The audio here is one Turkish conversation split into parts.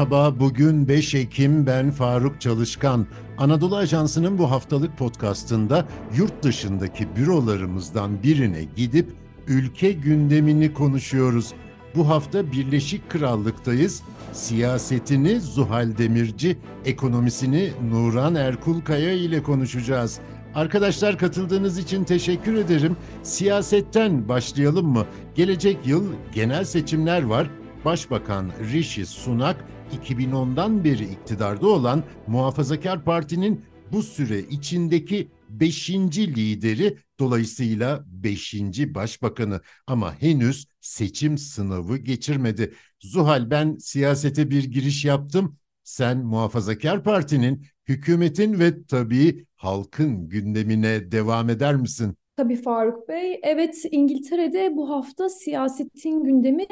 Merhaba, bugün 5 Ekim ben Faruk Çalışkan. Anadolu Ajansı'nın bu haftalık podcastında yurt dışındaki bürolarımızdan birine gidip ülke gündemini konuşuyoruz. Bu hafta Birleşik Krallık'tayız. Siyasetini Zuhal Demirci, ekonomisini Nuran Erkulkaya ile konuşacağız. Arkadaşlar katıldığınız için teşekkür ederim. Siyasetten başlayalım mı? Gelecek yıl genel seçimler var. Başbakan Rishi Sunak 2010'dan beri iktidarda olan Muhafazakar Parti'nin bu süre içindeki beşinci lideri dolayısıyla beşinci başbakanı ama henüz seçim sınavı geçirmedi. Zuhal ben siyasete bir giriş yaptım. Sen Muhafazakar Parti'nin, hükümetin ve tabii halkın gündemine devam eder misin? Tabii Faruk Bey. Evet İngiltere'de bu hafta siyasetin gündemi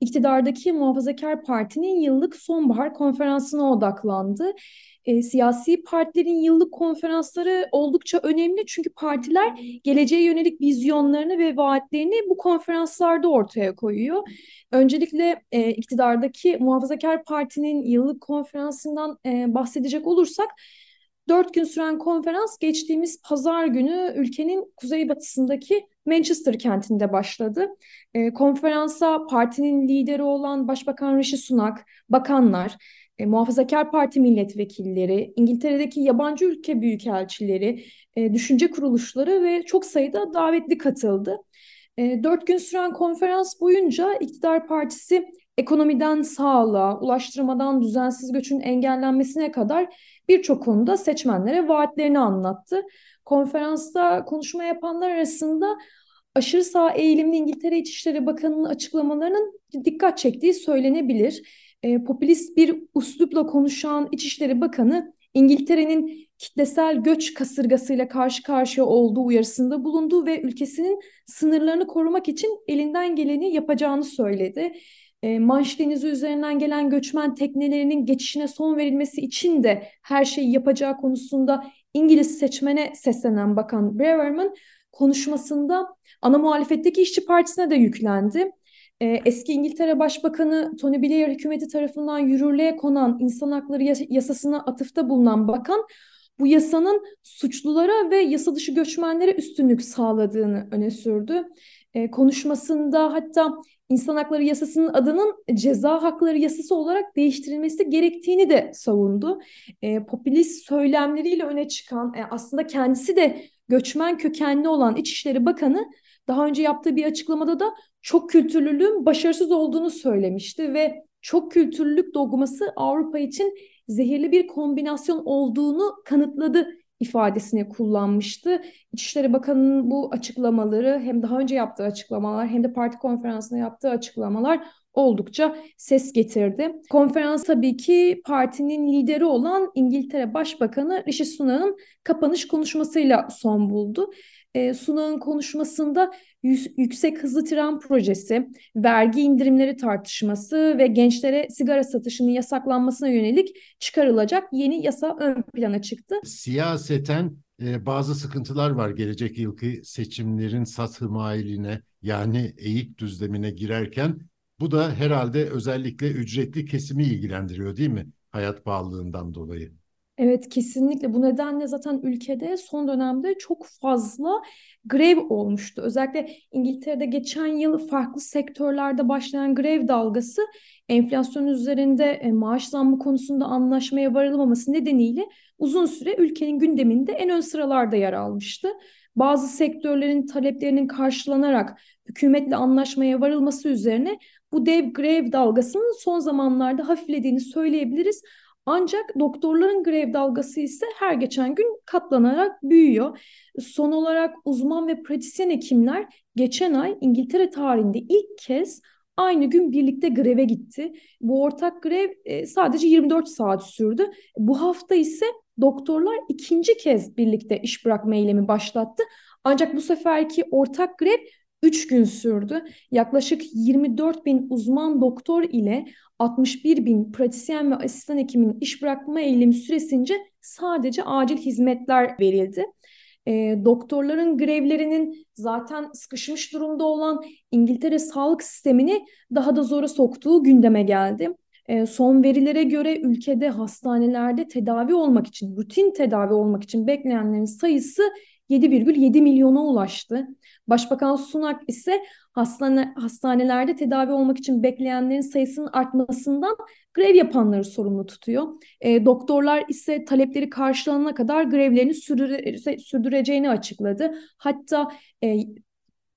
iktidardaki Muhafazakar Parti'nin yıllık sonbahar konferansına odaklandı. E, siyasi partilerin yıllık konferansları oldukça önemli çünkü partiler geleceğe yönelik vizyonlarını ve vaatlerini bu konferanslarda ortaya koyuyor. Öncelikle e, iktidardaki Muhafazakar Parti'nin yıllık konferansından e, bahsedecek olursak Dört gün süren konferans geçtiğimiz pazar günü ülkenin kuzeybatısındaki Manchester kentinde başladı. E, konferansa partinin lideri olan Başbakan Rishi Sunak, bakanlar, e, Muhafazakar Parti milletvekilleri, İngiltere'deki yabancı ülke büyükelçileri, e, düşünce kuruluşları ve çok sayıda davetli katıldı. E, dört gün süren konferans boyunca iktidar partisi ekonomiden sağlığa, ulaştırmadan düzensiz göçün engellenmesine kadar birçok konuda seçmenlere vaatlerini anlattı. Konferansta konuşma yapanlar arasında aşırı sağ eğilimli İngiltere İçişleri Bakanı'nın açıklamalarının dikkat çektiği söylenebilir. E, popülist bir uslupla konuşan İçişleri Bakanı İngiltere'nin kitlesel göç kasırgasıyla karşı karşıya olduğu uyarısında bulundu ve ülkesinin sınırlarını korumak için elinden geleni yapacağını söyledi e, Manş Denizi üzerinden gelen göçmen teknelerinin geçişine son verilmesi için de her şeyi yapacağı konusunda İngiliz seçmene seslenen Bakan Braverman konuşmasında ana muhalefetteki işçi partisine de yüklendi. E, eski İngiltere Başbakanı Tony Blair hükümeti tarafından yürürlüğe konan insan hakları yasasına atıfta bulunan bakan bu yasanın suçlulara ve yasa dışı göçmenlere üstünlük sağladığını öne sürdü. E, konuşmasında hatta İnsan Hakları Yasası'nın adının Ceza Hakları Yasası olarak değiştirilmesi gerektiğini de savundu. E, popülist söylemleriyle öne çıkan e, aslında kendisi de göçmen kökenli olan İçişleri Bakanı daha önce yaptığı bir açıklamada da çok kültürlülüğün başarısız olduğunu söylemişti ve çok kültürlülük dogması Avrupa için zehirli bir kombinasyon olduğunu kanıtladı ifadesini kullanmıştı. İçişleri Bakanı'nın bu açıklamaları hem daha önce yaptığı açıklamalar hem de parti konferansında yaptığı açıklamalar oldukça ses getirdi. Konferans tabii ki partinin lideri olan İngiltere Başbakanı Rishi Sunak'ın kapanış konuşmasıyla son buldu. E, Sunak'ın konuşmasında yüksek hızlı tren projesi, vergi indirimleri tartışması ve gençlere sigara satışının yasaklanmasına yönelik çıkarılacak yeni yasa ön plana çıktı. Siyaseten e, bazı sıkıntılar var gelecek yılki seçimlerin satı mailine yani eğik düzlemine girerken bu da herhalde özellikle ücretli kesimi ilgilendiriyor değil mi? Hayat pahalılığından dolayı. Evet kesinlikle bu nedenle zaten ülkede son dönemde çok fazla grev olmuştu. Özellikle İngiltere'de geçen yıl farklı sektörlerde başlayan grev dalgası enflasyon üzerinde e, maaş zammı konusunda anlaşmaya varılmaması nedeniyle uzun süre ülkenin gündeminde en ön sıralarda yer almıştı. Bazı sektörlerin taleplerinin karşılanarak hükümetle anlaşmaya varılması üzerine bu dev grev dalgasının son zamanlarda hafiflediğini söyleyebiliriz. Ancak doktorların grev dalgası ise her geçen gün katlanarak büyüyor. Son olarak uzman ve pratisyen hekimler geçen ay İngiltere tarihinde ilk kez aynı gün birlikte greve gitti. Bu ortak grev e, sadece 24 saat sürdü. Bu hafta ise doktorlar ikinci kez birlikte iş bırakma eylemi başlattı. Ancak bu seferki ortak grev 3 gün sürdü. Yaklaşık 24 bin uzman doktor ile 61 bin pratisyen ve asistan hekimin iş bırakma eylemi süresince sadece acil hizmetler verildi. E, doktorların grevlerinin zaten sıkışmış durumda olan İngiltere sağlık sistemini daha da zora soktuğu gündeme geldi. E, son verilere göre ülkede hastanelerde tedavi olmak için, rutin tedavi olmak için bekleyenlerin sayısı 7,7 milyona ulaştı. Başbakan Sunak ise hastane, hastanelerde tedavi olmak için bekleyenlerin sayısının artmasından grev yapanları sorumlu tutuyor. E, doktorlar ise talepleri karşılanana kadar grevlerini sürdüre, sürdüreceğini açıkladı. Hatta e,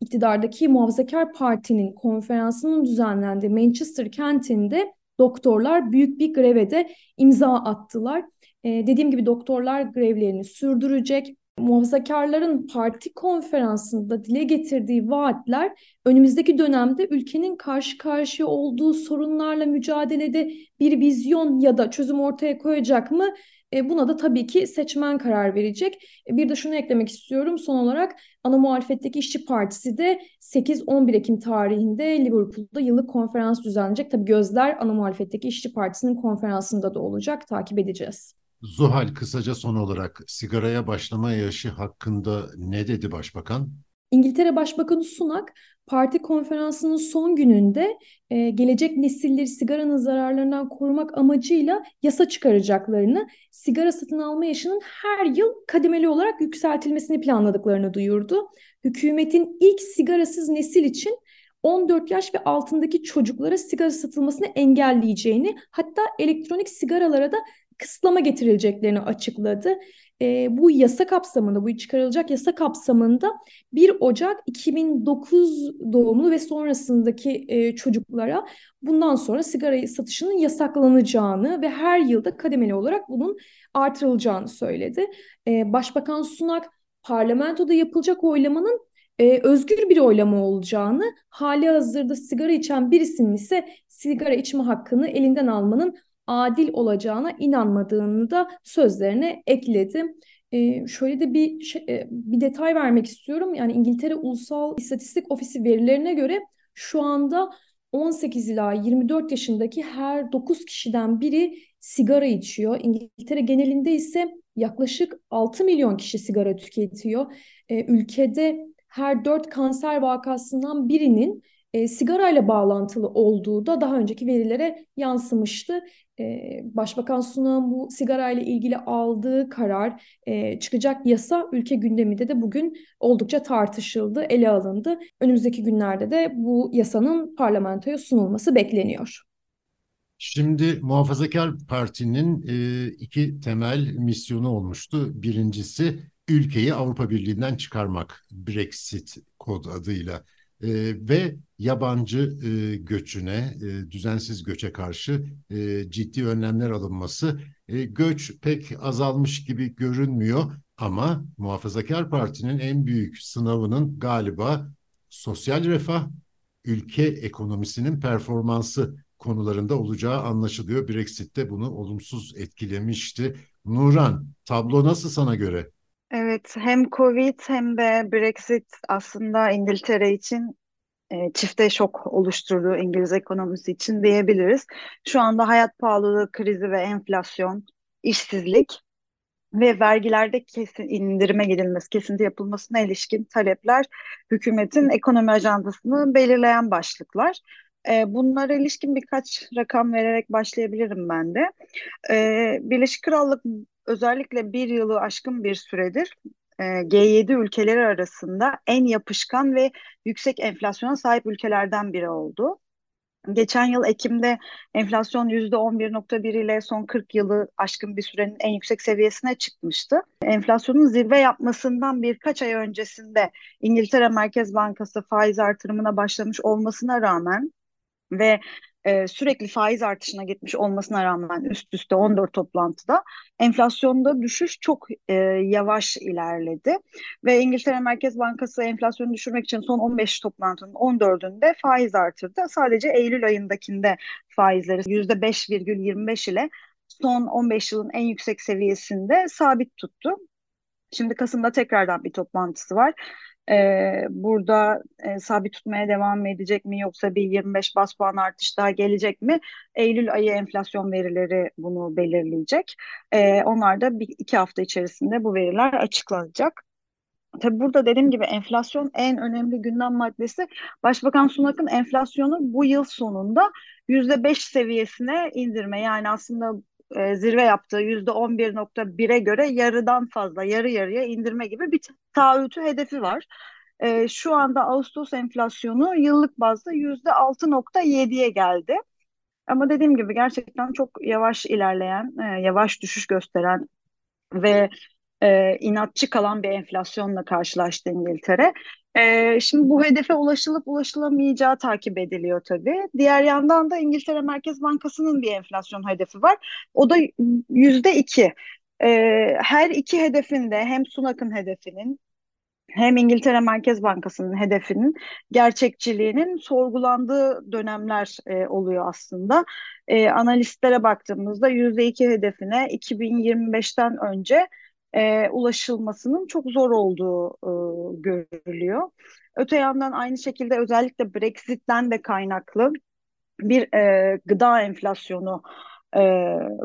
iktidardaki Muhafazakar Parti'nin konferansının düzenlendiği Manchester kentinde doktorlar büyük bir greve de imza attılar. Ee, dediğim gibi doktorlar grevlerini sürdürecek. Muhafazakarların parti konferansında dile getirdiği vaatler önümüzdeki dönemde ülkenin karşı karşıya olduğu sorunlarla mücadelede bir vizyon ya da çözüm ortaya koyacak mı? E, buna da tabii ki seçmen karar verecek. E, bir de şunu eklemek istiyorum son olarak ana muhalefetteki İşçi Partisi de 8-11 Ekim tarihinde Liverpool'da yıllık konferans düzenleyecek. Tabii gözler ana muhalefetteki İşçi Partisi'nin konferansında da olacak. Takip edeceğiz. Zuhal kısaca son olarak sigaraya başlama yaşı hakkında ne dedi başbakan? İngiltere Başbakanı Sunak parti konferansının son gününde e, gelecek nesilleri sigaranın zararlarından korumak amacıyla yasa çıkaracaklarını, sigara satın alma yaşının her yıl kademeli olarak yükseltilmesini planladıklarını duyurdu. Hükümetin ilk sigarasız nesil için 14 yaş ve altındaki çocuklara sigara satılmasını engelleyeceğini, hatta elektronik sigaralara da kısıtlama getirileceklerini açıkladı. E, bu yasa kapsamında, bu çıkarılacak yasa kapsamında 1 Ocak 2009 doğumlu ve sonrasındaki e, çocuklara bundan sonra sigara satışının yasaklanacağını ve her yılda kademeli olarak bunun artırılacağını söyledi. E, Başbakan Sunak parlamentoda yapılacak oylamanın e, özgür bir oylama olacağını, hali hazırda sigara içen birisinin ise sigara içme hakkını elinden almanın adil olacağına inanmadığını da sözlerine ekledi. Ee, şöyle de bir şey, e, bir detay vermek istiyorum. Yani İngiltere Ulusal İstatistik Ofisi verilerine göre şu anda 18 ila 24 yaşındaki her 9 kişiden biri sigara içiyor. İngiltere genelinde ise yaklaşık 6 milyon kişi sigara tüketiyor. Ee, ülkede her 4 kanser vakasından birinin e, sigarayla bağlantılı olduğu da daha önceki verilere yansımıştı. Başbakan Sunak'ın bu sigarayla ilgili aldığı karar, çıkacak yasa ülke gündeminde de bugün oldukça tartışıldı, ele alındı. Önümüzdeki günlerde de bu yasanın parlamentoya sunulması bekleniyor. Şimdi Muhafazakar Parti'nin iki temel misyonu olmuştu. Birincisi ülkeyi Avrupa Birliği'nden çıkarmak, Brexit kod adıyla e, ve yabancı e, göçüne, e, düzensiz göçe karşı e, ciddi önlemler alınması. E, göç pek azalmış gibi görünmüyor ama Muhafazakar Parti'nin en büyük sınavının galiba sosyal refah, ülke ekonomisinin performansı konularında olacağı anlaşılıyor. Brexit de bunu olumsuz etkilemişti. Nuran, tablo nasıl sana göre? Evet, hem Covid hem de Brexit aslında İngiltere için e, çifte şok oluşturdu İngiliz ekonomisi için diyebiliriz. Şu anda hayat pahalılığı krizi ve enflasyon, işsizlik ve vergilerde kesin indirime gidilmesi, kesinti yapılmasına ilişkin talepler hükümetin ekonomi ajandasını belirleyen başlıklar. E, bunlara ilişkin birkaç rakam vererek başlayabilirim ben de. E, Birleşik Krallık özellikle bir yılı aşkın bir süredir e, G7 ülkeleri arasında en yapışkan ve yüksek enflasyona sahip ülkelerden biri oldu. Geçen yıl Ekim'de enflasyon %11.1 ile son 40 yılı aşkın bir sürenin en yüksek seviyesine çıkmıştı. Enflasyonun zirve yapmasından birkaç ay öncesinde İngiltere Merkez Bankası faiz artırımına başlamış olmasına rağmen ve e, sürekli faiz artışına gitmiş olmasına rağmen üst üste 14 toplantıda enflasyonda düşüş çok e, yavaş ilerledi. Ve İngiltere Merkez Bankası enflasyonu düşürmek için son 15 toplantının 14'ünde faiz artırdı. Sadece Eylül ayındakinde faizleri %5,25 ile son 15 yılın en yüksek seviyesinde sabit tuttu. Şimdi Kasım'da tekrardan bir toplantısı var e, burada e, sabit tutmaya devam edecek mi yoksa bir 25 bas puan artış daha gelecek mi? Eylül ayı enflasyon verileri bunu belirleyecek. E, onlar da bir iki hafta içerisinde bu veriler açıklanacak. Tabii burada dediğim gibi enflasyon en önemli gündem maddesi. Başbakan Sunak'ın enflasyonu bu yıl sonunda yüzde beş seviyesine indirme. Yani aslında e, zirve yaptığı yüzde on bir nokta bire göre yarıdan fazla, yarı yarıya indirme gibi bir taahhütü hedefi var. E, şu anda Ağustos enflasyonu yıllık bazda yüzde altı nokta yediye geldi. Ama dediğim gibi gerçekten çok yavaş ilerleyen, e, yavaş düşüş gösteren ve e, inatçı kalan bir enflasyonla karşılaştı İngiltere. E, şimdi bu hedefe ulaşılıp ulaşılamayacağı takip ediliyor tabii. Diğer yandan da İngiltere Merkez Bankası'nın bir enflasyon hedefi var. O da yüzde iki. E, her iki hedefinde hem Sunak'ın hedefinin hem İngiltere Merkez Bankası'nın hedefinin gerçekçiliğinin sorgulandığı dönemler e, oluyor aslında. E, analistlere baktığımızda %2 hedefine 2025'ten önce e, ulaşılmasının çok zor olduğu e, görülüyor. Öte yandan aynı şekilde özellikle Brexit'ten de kaynaklı bir e, gıda enflasyonu e,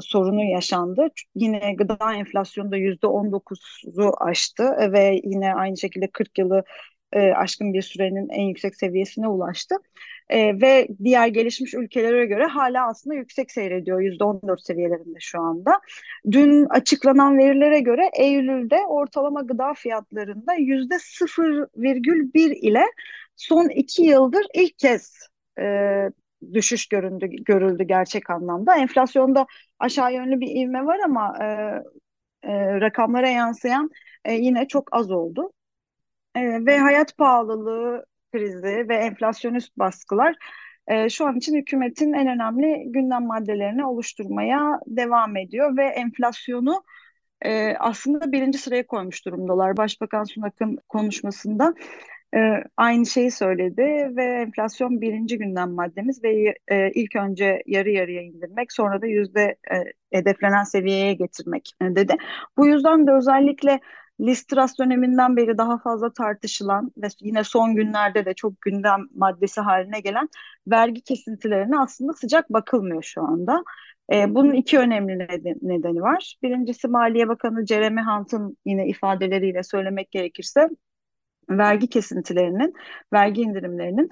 sorunu yaşandı. Yine gıda enflasyonu da yüzde on dokuzu aştı ve yine aynı şekilde 40 yılı e, aşkın bir sürenin en yüksek seviyesine ulaştı. E, ve diğer gelişmiş ülkelere göre hala aslında yüksek seyrediyor. yüzde on dört seviyelerinde şu anda. Dün açıklanan verilere göre Eylül'de ortalama gıda fiyatlarında yüzde sıfır virgül bir ile son iki yıldır ilk kez e, düşüş göründü, görüldü gerçek anlamda. Enflasyonda aşağı yönlü bir ivme var ama e, e, rakamlara yansıyan e, yine çok az oldu. E, ve hayat pahalılığı krizi ve enflasyonist baskılar e, şu an için hükümetin en önemli gündem maddelerini oluşturmaya devam ediyor ve enflasyonu e, aslında birinci sıraya koymuş durumdalar. Başbakan Sunak'ın konuşmasında e, aynı şeyi söyledi ve enflasyon birinci gündem maddemiz ve e, ilk önce yarı yarıya indirmek sonra da yüzde e, hedeflenen seviyeye getirmek e, dedi. Bu yüzden de özellikle Liz Truss döneminden beri daha fazla tartışılan ve yine son günlerde de çok gündem maddesi haline gelen vergi kesintilerine aslında sıcak bakılmıyor şu anda. E, bunun iki önemli neden, nedeni var. Birincisi Maliye Bakanı Jeremy Hunt'ın yine ifadeleriyle söylemek gerekirse vergi kesintilerinin, vergi indirimlerinin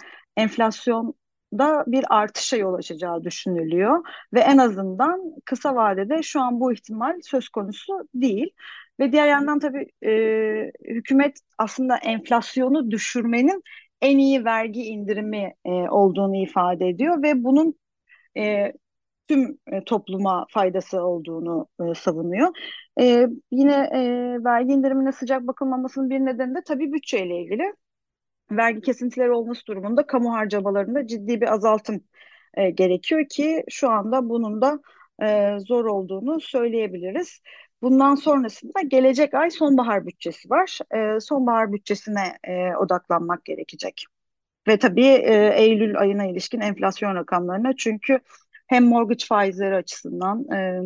enflasyonda bir artışa yol açacağı düşünülüyor ve en azından kısa vadede şu an bu ihtimal söz konusu değil. Ve diğer yandan tabii e, hükümet aslında enflasyonu düşürmenin en iyi vergi indirimi e, olduğunu ifade ediyor ve bunun e, tüm e, topluma faydası olduğunu e, savunuyor. E, yine e, vergi indirimine sıcak bakılmamasının bir nedeni de tabii bütçeyle ilgili. Vergi kesintileri olması durumunda kamu harcamalarında ciddi bir azaltım e, gerekiyor ki şu anda bunun da e, zor olduğunu söyleyebiliriz. Bundan sonrasında gelecek ay sonbahar bütçesi var. E, sonbahar bütçesine e, odaklanmak gerekecek. Ve tabii e, Eylül ayına ilişkin enflasyon rakamlarına çünkü hem mortgage faizleri açısından e,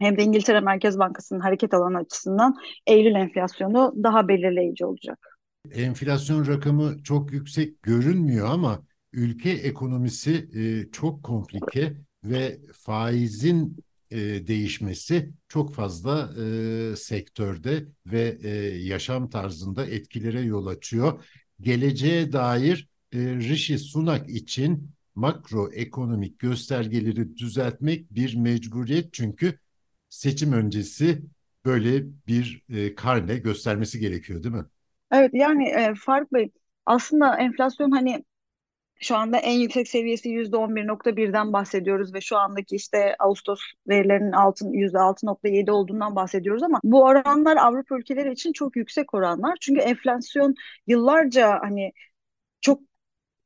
hem de İngiltere Merkez Bankası'nın hareket alanı açısından Eylül enflasyonu daha belirleyici olacak. Enflasyon rakamı çok yüksek görünmüyor ama ülke ekonomisi e, çok komplike ve faizin e, değişmesi çok fazla e, sektörde ve e, yaşam tarzında etkilere yol açıyor. Geleceğe dair e, Rishi Sunak için makroekonomik göstergeleri düzeltmek bir mecburiyet çünkü seçim öncesi böyle bir e, karne göstermesi gerekiyor değil mi? Evet yani e, Faruk Bey aslında enflasyon hani şu anda en yüksek seviyesi yüzde on bir nokta birden bahsediyoruz ve şu andaki işte Ağustos verilerinin altın yüzde altı nokta yedi olduğundan bahsediyoruz ama bu oranlar Avrupa ülkeleri için çok yüksek oranlar. Çünkü enflasyon yıllarca hani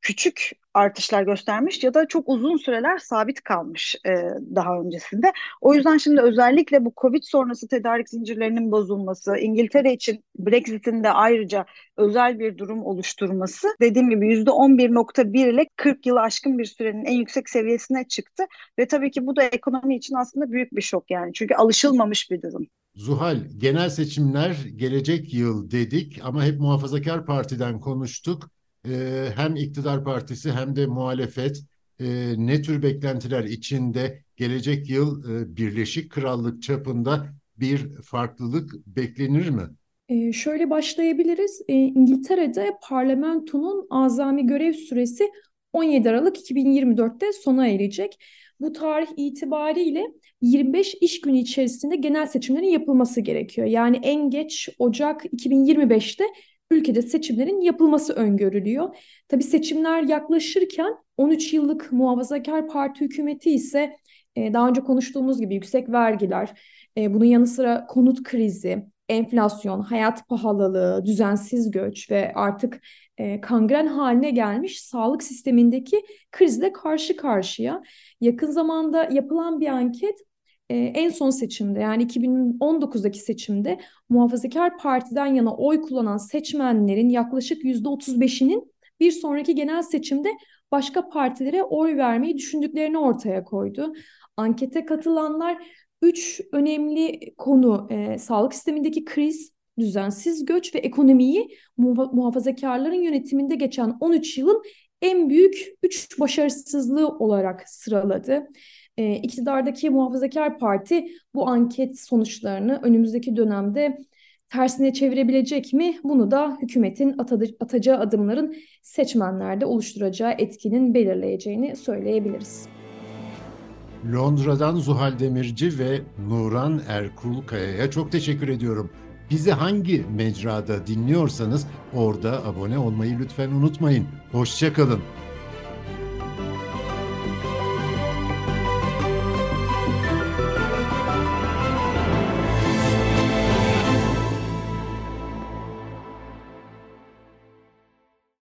küçük artışlar göstermiş ya da çok uzun süreler sabit kalmış e, daha öncesinde. O yüzden şimdi özellikle bu Covid sonrası tedarik zincirlerinin bozulması, İngiltere için Brexit'in de ayrıca özel bir durum oluşturması dediğim gibi %11.1 ile 40 yılı aşkın bir sürenin en yüksek seviyesine çıktı ve tabii ki bu da ekonomi için aslında büyük bir şok yani çünkü alışılmamış bir durum. Zuhal, genel seçimler gelecek yıl dedik ama hep muhafazakar partiden konuştuk e, hem iktidar partisi hem de muhalefet e, ne tür beklentiler içinde gelecek yıl e, Birleşik Krallık çapında bir farklılık beklenir mi? Ee, şöyle başlayabiliriz. Ee, İngiltere'de parlamentonun azami görev süresi 17 Aralık 2024'te sona erecek. Bu tarih itibariyle 25 iş günü içerisinde genel seçimlerin yapılması gerekiyor. Yani en geç Ocak 2025'te ülkede seçimlerin yapılması öngörülüyor. Tabii seçimler yaklaşırken 13 yıllık Muhafazakar Parti hükümeti ise e, daha önce konuştuğumuz gibi yüksek vergiler, e, bunun yanı sıra konut krizi, enflasyon, hayat pahalılığı, düzensiz göç ve artık e, kangren haline gelmiş sağlık sistemindeki krizle karşı karşıya. Yakın zamanda yapılan bir anket e, en son seçimde yani 2019'daki seçimde Muhafazakar Parti'den yana oy kullanan seçmenlerin yaklaşık %35'inin bir sonraki genel seçimde başka partilere oy vermeyi düşündüklerini ortaya koydu. Ankete katılanlar üç önemli konu e, sağlık sistemindeki kriz, düzensiz göç ve ekonomiyi muha muhafazakarların yönetiminde geçen 13 yılın en büyük üç başarısızlığı olarak sıraladı. E, iktidardaki Muhafazakar Parti bu anket sonuçlarını önümüzdeki dönemde tersine çevirebilecek mi? Bunu da hükümetin atadı, atacağı adımların seçmenlerde oluşturacağı etkinin belirleyeceğini söyleyebiliriz. Londra'dan Zuhal Demirci ve Nuran Erkul Kaya'ya çok teşekkür ediyorum. Bizi hangi mecrada dinliyorsanız orada abone olmayı lütfen unutmayın. Hoşçakalın.